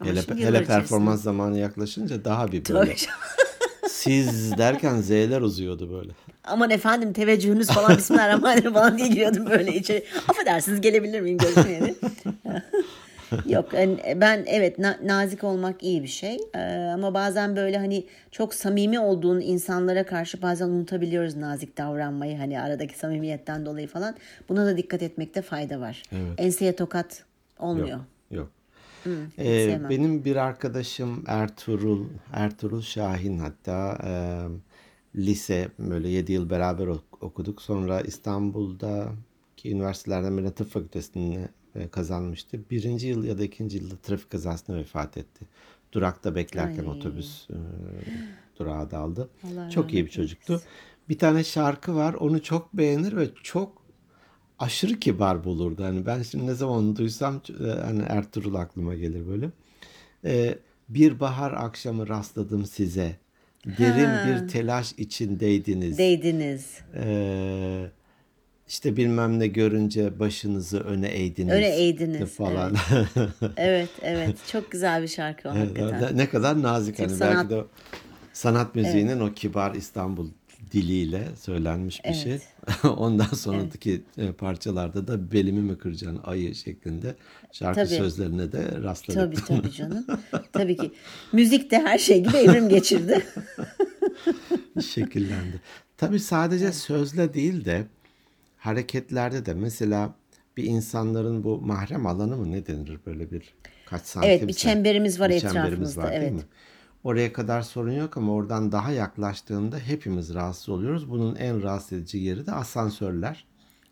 [SPEAKER 2] Ama
[SPEAKER 1] Hele, hele performans zamanı yaklaşınca daha bir böyle. <laughs> Siz derken Z'ler uzuyordu böyle.
[SPEAKER 2] Aman efendim teveccühünüz falan Bismillahirrahmanirrahim falan diye giriyordum böyle içeri. Affedersiniz gelebilir miyim görüşmeye. <laughs> Yok ben evet na- nazik olmak iyi bir şey Ee, ama bazen böyle hani çok samimi olduğun insanlara karşı bazen unutabiliyoruz nazik davranmayı hani aradaki samimiyetten dolayı falan. Buna da dikkat etmekte fayda var. Enseye tokat olmuyor.
[SPEAKER 1] Yok. Yok.
[SPEAKER 2] hiç
[SPEAKER 1] Ee, benim bir arkadaşım Ertuğrul, Ertuğrul Şahin hatta e, lise böyle 7 yıl beraber ok- okuduk. Sonra İstanbul'daki üniversitelerden birine tıp fakültesini e, kazanmıştı. Birinci yıl ya da ikinci yılda trafik kazasında vefat etti. Durakta beklerken
[SPEAKER 2] Ay.
[SPEAKER 1] otobüs e, durağa daldı.
[SPEAKER 2] Allah
[SPEAKER 1] Çok iyi bir çocuktu. Bir tane şarkı var. Onu çok beğenir ve çok aşırı kibar bulurdu. Hani ben şimdi ne zaman onu duysam e, hani Ertuğrul aklıma gelir böyle. E, bir bahar akşamı rastladım size. Derin
[SPEAKER 2] Ha.
[SPEAKER 1] bir telaş içindeydiniz.
[SPEAKER 2] Değdiniz.
[SPEAKER 1] E, işte bilmem ne görünce başınızı öne eğdiniz.
[SPEAKER 2] Öne eğdiniz,
[SPEAKER 1] Falan.
[SPEAKER 2] Evet <laughs> evet çok güzel bir şarkı o hakikaten.
[SPEAKER 1] ne, kadar nazik
[SPEAKER 2] Türk
[SPEAKER 1] hani
[SPEAKER 2] sanat-
[SPEAKER 1] belki de o sanat müziğinin o kibar İstanbul diliyle söylenmiş bir
[SPEAKER 2] Evet.
[SPEAKER 1] şey. <laughs> Ondan sonraki e, parçalarda da belimi mi kıracaksın ayı şeklinde şarkı
[SPEAKER 2] Tabii.
[SPEAKER 1] sözlerine de rastladık.
[SPEAKER 2] Tabii tabii canım. <laughs> Tabii ki. Müzik de her şey gibi evrim geçirdi.
[SPEAKER 1] şekillendi. Tabii sadece sözle değil de hareketlerde de mesela bir insanların bu mahrem alanı mı ne denir böyle bir kaç santim?
[SPEAKER 2] Evet, bir çemberimiz var
[SPEAKER 1] bir
[SPEAKER 2] etrafımızda,
[SPEAKER 1] değil
[SPEAKER 2] evet.
[SPEAKER 1] mi? Oraya kadar sorun yok ama oradan daha yaklaştığında hepimiz rahatsız oluyoruz. Bunun en rahatsız edici yeri de asansörler.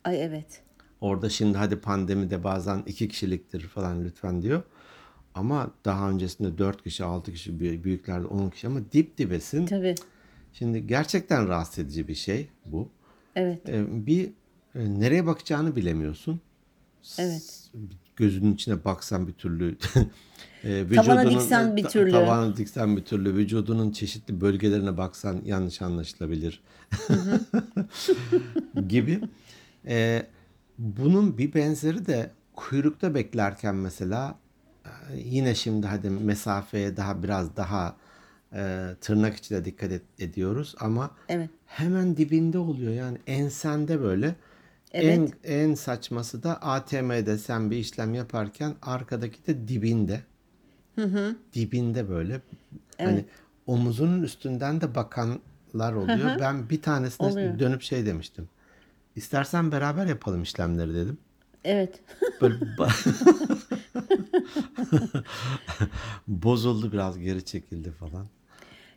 [SPEAKER 2] Ay evet.
[SPEAKER 1] Orada şimdi hadi pandemide bazen iki kişiliktir falan lütfen diyor. Ama daha öncesinde dört kişi, altı kişi, büy- büyüklerde on kişi ama dip dibesin.
[SPEAKER 2] Tabii.
[SPEAKER 1] Şimdi gerçekten rahatsız edici bir şey bu.
[SPEAKER 2] Evet.
[SPEAKER 1] Ee, bir nereye bakacağını bilemiyorsun.
[SPEAKER 2] Evet.
[SPEAKER 1] Gözünün içine baksan bir türlü. <laughs> e,
[SPEAKER 2] Tavana
[SPEAKER 1] vücudunun-
[SPEAKER 2] diksen bir türlü.
[SPEAKER 1] Tavana diksen bir türlü. Vücudunun çeşitli bölgelerine baksan yanlış anlaşılabilir. <laughs> gibi. Ee, bunun bir benzeri de kuyrukta beklerken mesela e, yine şimdi hadi mesafeye daha biraz daha e, tırnak içinde dikkat et- ediyoruz ama
[SPEAKER 2] Evet.
[SPEAKER 1] hemen dibinde oluyor yani ensende böyle. En en saçması da ATM'de sen bir işlem yaparken arkadaki de dibinde. Dibinde böyle. Hani omuzunun üstünden de bakanlar oluyor. Ben bir tanesine
[SPEAKER 2] Oluyor.
[SPEAKER 1] dönüp şey demiştim. İstersen beraber yapalım işlemleri dedim.
[SPEAKER 2] Evet.
[SPEAKER 1] Böyle <laughs> <laughs> bozuldu biraz geri çekildi falan.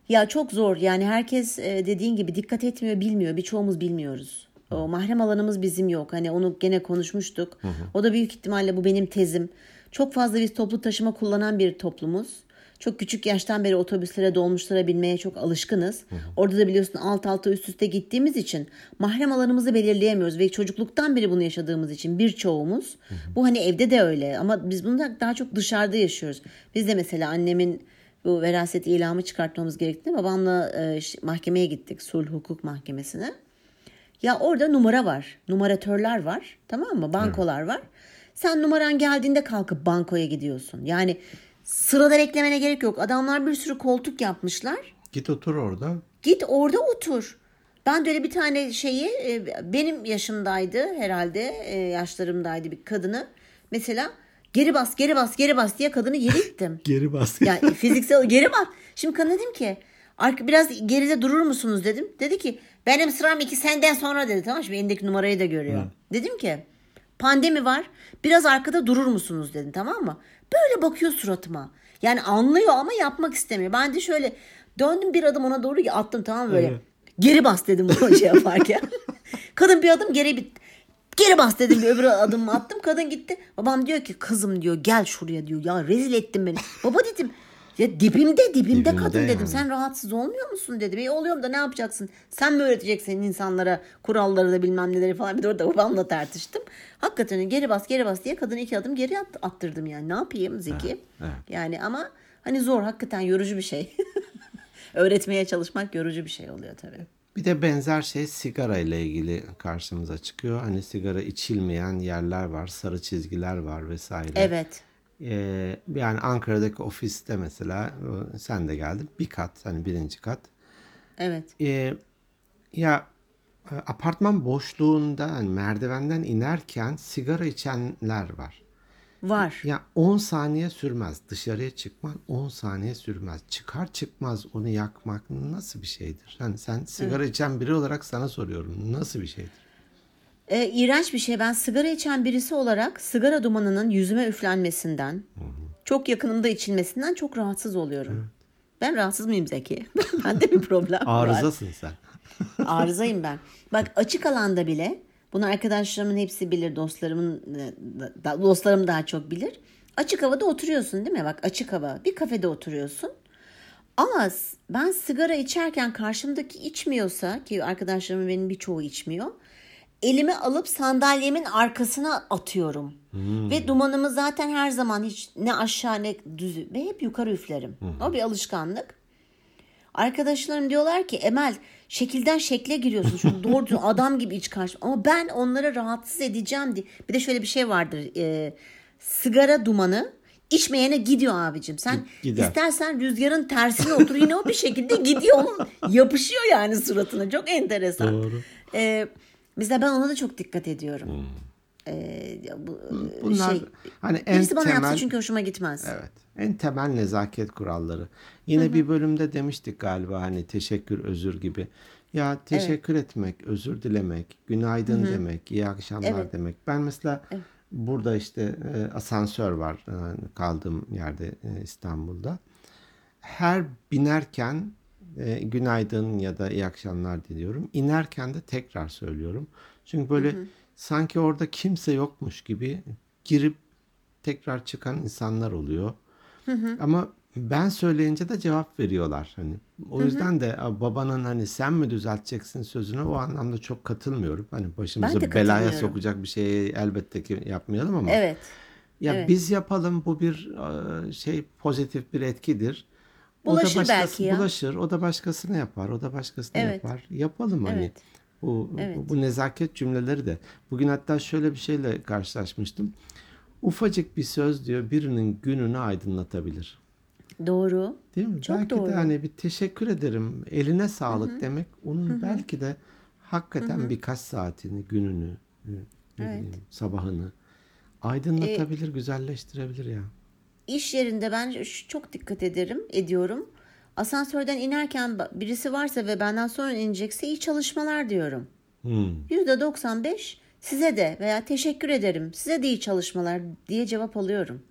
[SPEAKER 2] Ya çok zor yani herkes e, dediğin gibi dikkat etmiyor bilmiyor birçoğumuz bilmiyoruz. O mahrem alanımız bizim yok hani onu gene konuşmuştuk. O da büyük ihtimalle bu benim tezim. Çok fazla biz toplu taşıma kullanan bir toplumuz. Çok küçük yaştan beri otobüslere dolmuşlara binmeye çok alışkınız. Orada da biliyorsun alt alta üst üste gittiğimiz için mahrem alanımızı belirleyemiyoruz ve çocukluktan beri bunu yaşadığımız için birçoğumuz bu hani evde de öyle ama biz bunu da daha çok dışarıda yaşıyoruz. Biz de mesela annemin bu veraset ilamı çıkartmamız gerektiğinde babamla e, mahkemeye gittik. Sulh hukuk mahkemesine. Ya orada numara var. Numaratörler var. Tamam mı? Bankolar var. Sen numaran geldiğinde kalkıp bankoya gidiyorsun. Yani sırada beklemene gerek yok. Adamlar bir sürü koltuk yapmışlar.
[SPEAKER 1] Git otur orada.
[SPEAKER 2] Git orada otur. Ben de öyle bir tane şeyi e, benim yaşımdaydı herhalde e, yaşlarımdaydı bir kadını. Mesela geri bas geri bas geri bas diye kadını geri <laughs> ittim.
[SPEAKER 1] Geri bas.
[SPEAKER 2] Yani fiziksel geri bak. Şimdi kadına dedim ki biraz geride durur musunuz dedim. Dedi ki benim sıram iki senden sonra dedi tamam mı? Şimdi elindeki numarayı da görüyor. Dedim ki pandemi var biraz arkada durur musunuz dedim tamam mı? Böyle bakıyor suratıma. Yani anlıyor ama yapmak istemiyor. Ben de şöyle döndüm bir adım ona doğru attım tamam mı böyle.
[SPEAKER 1] Evet.
[SPEAKER 2] Geri bas dedim bu şey yaparken. <laughs> Kadın bir adım geri bir Geri bas dedim bir öbür adımımı attım. Kadın gitti. Babam diyor ki kızım diyor gel şuraya diyor. Ya rezil ettin beni. Baba dedim ya dibimde dibimde,
[SPEAKER 1] Dibinde
[SPEAKER 2] kadın dedim.
[SPEAKER 1] yani.
[SPEAKER 2] Sen rahatsız olmuyor musun dedim. E oluyorum da ne yapacaksın? Sen mi öğreteceksin insanlara kuralları da bilmem neleri falan. Bir de orada babamla tartıştım. Hakikaten geri bas geri bas diye kadını iki adım geri at- attırdım yani. Ne yapayım Zeki?
[SPEAKER 1] evet.
[SPEAKER 2] Yani ama hani zor hakikaten yorucu bir şey. <laughs> Öğretmeye çalışmak yorucu bir şey oluyor tabii.
[SPEAKER 1] Bir de benzer şey sigara ile ilgili karşımıza çıkıyor. Hani sigara içilmeyen yerler var, sarı çizgiler var vesaire.
[SPEAKER 2] Evet.
[SPEAKER 1] Ee, yani Ankara'daki ofiste mesela e, sen de geldin bir kat hani birinci kat.
[SPEAKER 2] Evet.
[SPEAKER 1] Ee, ya e, apartman boşluğunda hani merdivenden inerken sigara içenler var.
[SPEAKER 2] Var.
[SPEAKER 1] Ya 10 saniye sürmez. Dışarıya çıkman 10 saniye sürmez. Çıkar çıkmaz onu yakmak nasıl bir şeydir? Hani sen sigara içen biri olarak sana soruyorum. Nasıl bir şeydir?
[SPEAKER 2] E, iğrenç bir şey. Ben sigara içen birisi olarak sigara dumanının yüzüme üflenmesinden, çok yakınımda içilmesinden çok rahatsız oluyorum. Ben rahatsız mıyım Zeki? <laughs> Bende bir problem var.
[SPEAKER 1] Arızasın sen. <laughs>
[SPEAKER 2] Arızayım ben. Bak açık alanda bile bunu arkadaşlarımın hepsi bilir, dostlarımın e, dostlarım daha çok bilir. Açık havada oturuyorsun değil mi? Bak açık hava. Bir kafede oturuyorsun. Ama ben sigara içerken karşımdaki içmiyorsa ki arkadaşlarımın benim birçoğu içmiyor. Elimi alıp sandalyemin arkasına atıyorum. Ve dumanımı zaten her zaman hiç ne aşağı ne düz ve hep yukarı üflerim. O bir alışkanlık. Arkadaşlarım diyorlar ki Emel şekilden şekle giriyorsun. Şu <laughs> doğru düzgün adam gibi iç karşı. Ama ben onları rahatsız edeceğim diye. Bir de şöyle bir şey vardır. e, sigara dumanı içmeyene gidiyor abicim. Sen
[SPEAKER 1] Gider.
[SPEAKER 2] istersen rüzgarın tersine otur yine o bir şekilde gidiyor. Onun <laughs> yapışıyor yani suratına. Çok enteresan.
[SPEAKER 1] Doğru.
[SPEAKER 2] E, mesela ben ona da çok dikkat ediyorum. E, ya bu, e,
[SPEAKER 1] Bunlar
[SPEAKER 2] şey,
[SPEAKER 1] hani en
[SPEAKER 2] birisi bana yapsa
[SPEAKER 1] temel
[SPEAKER 2] çünkü hoşuma gitmez.
[SPEAKER 1] Evet. En temel nezaket kuralları. Yine bir bölümde demiştik galiba hani teşekkür, özür gibi. Ya teşekkür etmek, özür dilemek, günaydın demek, iyi akşamlar
[SPEAKER 2] Evet.
[SPEAKER 1] demek. Ben mesela burada işte e, asansör var e, kaldığım yerde e, İstanbul'da. Her binerken e, günaydın ya da iyi akşamlar diliyorum. İnerken de tekrar söylüyorum. Çünkü böyle sanki orada kimse yokmuş gibi girip tekrar çıkan insanlar oluyor. Ama ben söyleyince de cevap veriyorlar hani. O yüzden de babanın hani sen mi düzelteceksin sözüne o anlamda çok katılmıyorum. Hani başımızı belaya sokacak bir şeyi elbette ki yapmayalım ama.
[SPEAKER 2] Evet.
[SPEAKER 1] Ya
[SPEAKER 2] Evet.
[SPEAKER 1] biz yapalım bu bir şey pozitif bir etkidir.
[SPEAKER 2] Bulaşır
[SPEAKER 1] o da başkası,
[SPEAKER 2] belki ya.
[SPEAKER 1] Bulaşır. O da başkasına yapar. O da başkasına
[SPEAKER 2] Evet.
[SPEAKER 1] yapar. Yapalım hani.
[SPEAKER 2] Evet.
[SPEAKER 1] Bu,
[SPEAKER 2] Evet.
[SPEAKER 1] bu, nezaket cümleleri de. Bugün hatta şöyle bir şeyle karşılaşmıştım. Ufacık bir söz diyor birinin gününü aydınlatabilir.
[SPEAKER 2] Doğru.
[SPEAKER 1] Değil mi?
[SPEAKER 2] Çok
[SPEAKER 1] belki
[SPEAKER 2] doğru.
[SPEAKER 1] de hani bir teşekkür ederim. Eline sağlık demek. Onun belki de hakikaten birkaç saatini, gününü,
[SPEAKER 2] Evet.
[SPEAKER 1] bileyim, sabahını aydınlatabilir, güzelleştirebilir ya.
[SPEAKER 2] İş yerinde ben çok dikkat ederim, ediyorum. Asansörden inerken birisi varsa ve benden sonra inecekse iyi çalışmalar diyorum.
[SPEAKER 1] Hmm.
[SPEAKER 2] %95 size de veya teşekkür ederim size de iyi çalışmalar diye cevap alıyorum.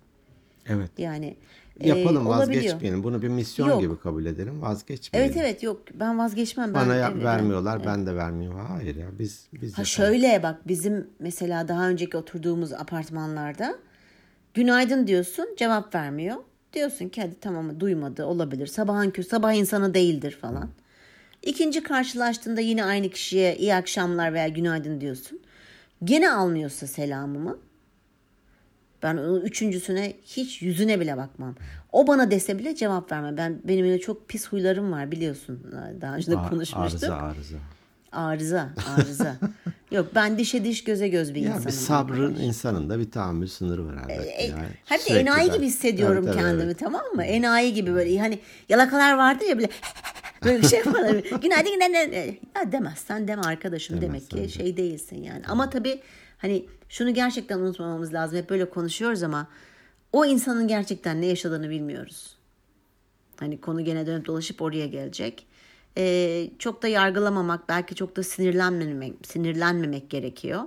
[SPEAKER 1] Evet.
[SPEAKER 2] Yani e,
[SPEAKER 1] Yapalım
[SPEAKER 2] olabiliyor.
[SPEAKER 1] vazgeçmeyelim. Bunu bir misyon
[SPEAKER 2] Yok.
[SPEAKER 1] gibi kabul edelim. Vazgeçmeyelim.
[SPEAKER 2] Evet evet yok ben vazgeçmem. Ben,
[SPEAKER 1] Bana ya-
[SPEAKER 2] evet,
[SPEAKER 1] vermiyorlar, ben de vermiyorum. Hayır ya biz biz
[SPEAKER 2] Ha
[SPEAKER 1] yapalım.
[SPEAKER 2] şöyle bak bizim mesela daha önceki oturduğumuz apartmanlarda günaydın diyorsun cevap vermiyor. Diyorsun ki hadi tamam duymadı olabilir. Sabahın kö sabah insanı değildir falan. İkinci karşılaştığında yine aynı kişiye iyi akşamlar veya günaydın diyorsun. Gene almıyorsa selamımı ben o üçüncüsüne hiç yüzüne bile bakmam. O bana dese bile cevap vermem. Ben benim öyle çok pis huylarım var biliyorsun. Daha önce de konuşmuştuk.
[SPEAKER 1] Arıza arıza.
[SPEAKER 2] Arıza, arıza. <laughs> Yok ben dişe diş göze göz bir
[SPEAKER 1] Ya
[SPEAKER 2] insanım.
[SPEAKER 1] bir sabrın insanın da bir tahammül sınırı var elbette.
[SPEAKER 2] E,
[SPEAKER 1] yani.
[SPEAKER 2] Hem de enayi gibi hissediyorum
[SPEAKER 1] tabii,
[SPEAKER 2] kendimi
[SPEAKER 1] evet.
[SPEAKER 2] tamam mı? Enayi gibi böyle hani yalakalar vardı ya böyle <laughs> böyle bir şey falan. Günaydın günaydın. Ya demezsen deme arkadaşım demek ki
[SPEAKER 1] Demezsen
[SPEAKER 2] şey değilsin yani. Ama tabii hani şunu gerçekten unutmamamız lazım. Hep böyle konuşuyoruz ama o insanın gerçekten ne yaşadığını bilmiyoruz. Hani konu gene dönüp dolaşıp oraya gelecek. Ee, çok da yargılamamak, belki çok da sinirlenmemek, sinirlenmemek gerekiyor.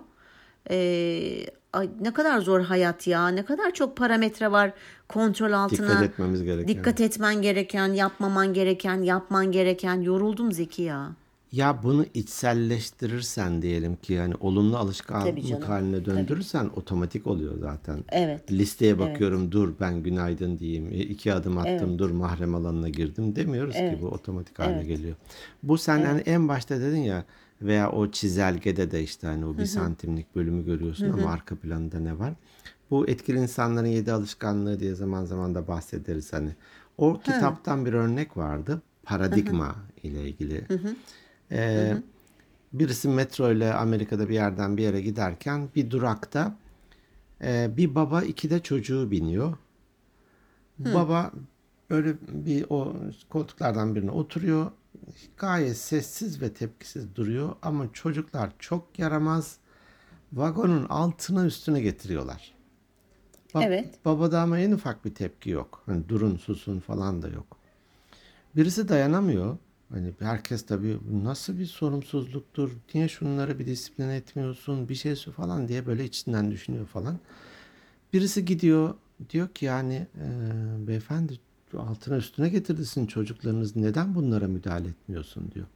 [SPEAKER 2] Ee, ay, ne kadar zor hayat ya, ne kadar çok parametre var kontrol altına.
[SPEAKER 1] Dikkat etmemiz gereken.
[SPEAKER 2] Dikkat etmen gereken, yapmaman gereken, yapman gereken. Yoruldum Zeki ya.
[SPEAKER 1] Ya bunu içselleştirirsen diyelim ki yani olumlu
[SPEAKER 2] Tabii
[SPEAKER 1] alışkanlık haline döndürürsen otomatik oluyor zaten.
[SPEAKER 2] Evet.
[SPEAKER 1] Listeye bakıyorum dur ben günaydın diyeyim. E, iki adım attım
[SPEAKER 2] Evet.
[SPEAKER 1] dur mahrem alanına girdim demiyoruz ki
[SPEAKER 2] Evet.
[SPEAKER 1] bu otomatik hale
[SPEAKER 2] Evet.
[SPEAKER 1] geliyor. Bu sen hani en başta dedin ya veya o çizelgede de işte hani o bir santimlik bölümü görüyorsun ama arka planında ne var? Bu etkili insanların yedi alışkanlığı diye zaman zaman da bahsederiz hani. O kitaptan bir örnek vardı. Paradigma ile ilgili. Ee, birisi metro ile Amerika'da bir yerden bir yere giderken bir durakta e, bir baba iki de çocuğu biniyor. Baba böyle bir o koltuklardan birine oturuyor. Gayet sessiz ve tepkisiz duruyor ama çocuklar çok yaramaz. Vagonun altına üstüne getiriyorlar. Ba-
[SPEAKER 2] Evet.
[SPEAKER 1] Babada ama en ufak bir tepki yok. Hani durun susun falan da yok. Birisi dayanamıyor. Hani herkes tabii "Bu nasıl bir sorumsuzluktur? Niye şunları bir disiplin etmiyorsun? Bir şey falan diye böyle içinden düşünüyor falan. Birisi gidiyor diyor ki yani "Ee, beyefendi altına üstüne getirdisin çocuklarınız neden bunlara müdahale etmiyorsun diyor.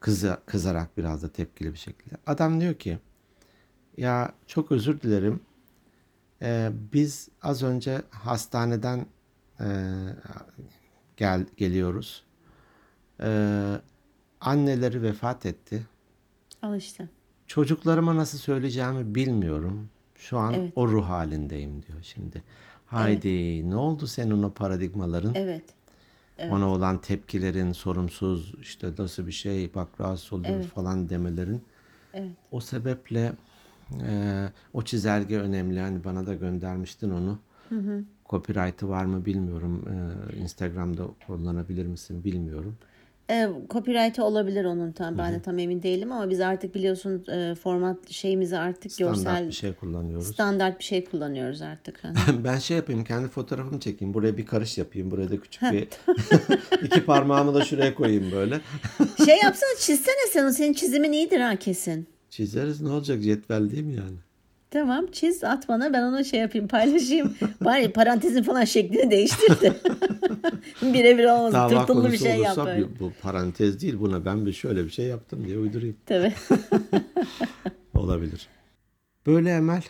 [SPEAKER 1] Kızı, kızarak biraz da tepkili bir şekilde. Adam diyor ki ya çok özür dilerim. Ee, biz az önce hastaneden e, gel geliyoruz. Ee, anneleri vefat etti.
[SPEAKER 2] Al işte.
[SPEAKER 1] Çocuklarıma nasıl söyleyeceğimi bilmiyorum. Şu an
[SPEAKER 2] Evet.
[SPEAKER 1] o ruh halindeyim diyor şimdi. Haydi ne oldu senin o paradigmaların?
[SPEAKER 2] Evet.
[SPEAKER 1] Ona olan tepkilerin, sorumsuz işte nasıl bir şey bak rahatsız oluyoruz falan demelerin.
[SPEAKER 2] Evet.
[SPEAKER 1] O sebeple e, o çizelge önemli. Hani bana da göndermiştin onu. Copyright'ı var mı bilmiyorum. E, Instagram'da kullanabilir misin bilmiyorum.
[SPEAKER 2] E, copyright olabilir onun tam ben de tam emin değilim ama biz artık biliyorsun e, format şeyimizi artık
[SPEAKER 1] Standart
[SPEAKER 2] görsel
[SPEAKER 1] bir şey kullanıyoruz.
[SPEAKER 2] standart bir şey kullanıyoruz artık. <laughs>
[SPEAKER 1] ben şey yapayım kendi fotoğrafımı çekeyim. Buraya bir karış yapayım. Buraya da küçük bir <laughs> iki parmağımı da şuraya koyayım böyle.
[SPEAKER 2] şey yapsana çizsene sen o senin çizimin iyidir ha kesin.
[SPEAKER 1] Çizeriz ne olacak cetvel değil mi yani?
[SPEAKER 2] Tamam çiz at bana ben onu şey yapayım paylaşayım. <laughs> Bari parantezin falan şeklini değiştir de. <laughs> Birebir olmasın
[SPEAKER 1] Dava
[SPEAKER 2] tırtıllı bir şey yap böyle.
[SPEAKER 1] bu, bu parantez değil. Buna ben bir şöyle bir şey yaptım diye uydurayım.
[SPEAKER 2] Tabii. <laughs>
[SPEAKER 1] Olabilir. Böyle Emel.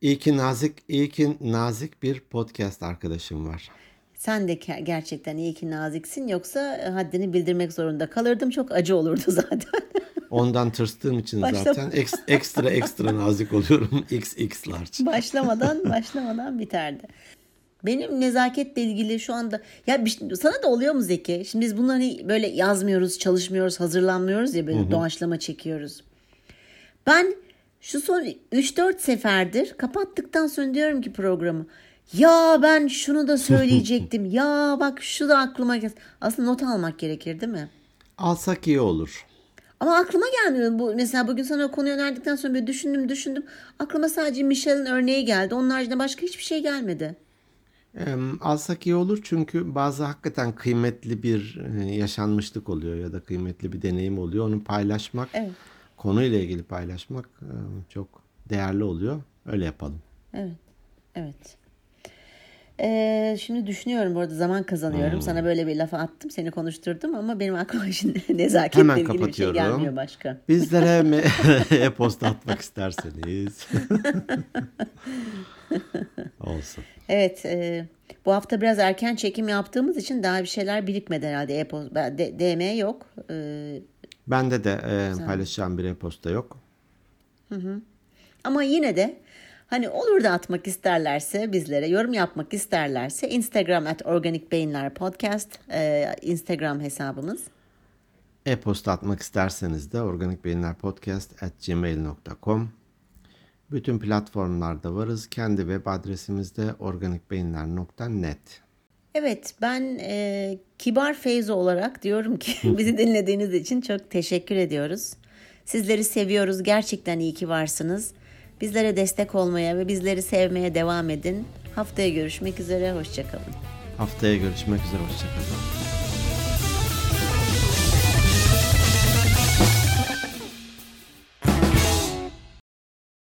[SPEAKER 1] İyi ki nazik, iyi ki nazik bir podcast arkadaşım var.
[SPEAKER 2] Sen de gerçekten iyi ki naziksin yoksa e, haddini bildirmek zorunda kalırdım. Çok acı olurdu <laughs> zaten.
[SPEAKER 1] Ondan tırstığım için
[SPEAKER 2] Başla-
[SPEAKER 1] zaten eks- ekstra ekstra nazik oluyorum. <laughs> XX large.
[SPEAKER 2] başlamadan <laughs> başlamadan biterdi. Benim nezaketle ilgili şu anda ya sana da oluyor mu Zeki? Şimdi biz bunları böyle yazmıyoruz, çalışmıyoruz, hazırlanmıyoruz ya böyle doğaçlama çekiyoruz. Ben şu son 3-4 seferdir kapattıktan sonra diyorum ki programı ya ben şunu da söyleyecektim. ya bak şu da aklıma geldi. Aslında not almak gerekir değil mi?
[SPEAKER 1] Alsak iyi olur.
[SPEAKER 2] Ama aklıma gelmiyor. Bu, mesela bugün sana o konuyu önerdikten sonra böyle düşündüm düşündüm. Aklıma sadece Michelle'in örneği geldi. Onun haricinde başka hiçbir şey gelmedi.
[SPEAKER 1] Em, alsak iyi olur çünkü bazı hakikaten kıymetli bir e, yaşanmışlık oluyor ya da kıymetli bir deneyim oluyor. Onu paylaşmak,
[SPEAKER 2] Evet.
[SPEAKER 1] konuyla ilgili paylaşmak e, çok değerli oluyor. Öyle yapalım.
[SPEAKER 2] Evet. Evet. Ee, şimdi düşünüyorum bu arada zaman kazanıyorum.
[SPEAKER 1] Hmm.
[SPEAKER 2] Sana böyle bir lafa attım. Seni konuşturdum ama benim aklıma <laughs> şimdi nezaketle
[SPEAKER 1] Hemen
[SPEAKER 2] ilgili bir şey gelmiyor başka.
[SPEAKER 1] Bizlere <laughs> e-posta atmak isterseniz. <laughs> Olsun.
[SPEAKER 2] Evet. e, bu hafta biraz erken çekim yaptığımız için daha bir şeyler birikmedi herhalde. E-posta, DM yok. Ee,
[SPEAKER 1] Bende de e, paylaşacağım bir e-posta yok.
[SPEAKER 2] Ama yine de hani olur da atmak isterlerse bizlere yorum yapmak isterlerse Instagram at Organik Beyinler Podcast e, Instagram hesabımız.
[SPEAKER 1] E-posta atmak isterseniz de organikbeyinlerpodcast@gmail.com Bütün platformlarda varız. Kendi web adresimiz de organikbeyinler.net.
[SPEAKER 2] Evet ben e, Kibar Feyzo olarak diyorum ki <laughs> bizi dinlediğiniz için çok teşekkür ediyoruz. Sizleri seviyoruz. Gerçekten iyi ki varsınız. Bizlere destek olmaya ve bizleri sevmeye devam edin. Haftaya görüşmek üzere. Hoşçakalın.
[SPEAKER 1] Haftaya görüşmek üzere. Hoşçakalın.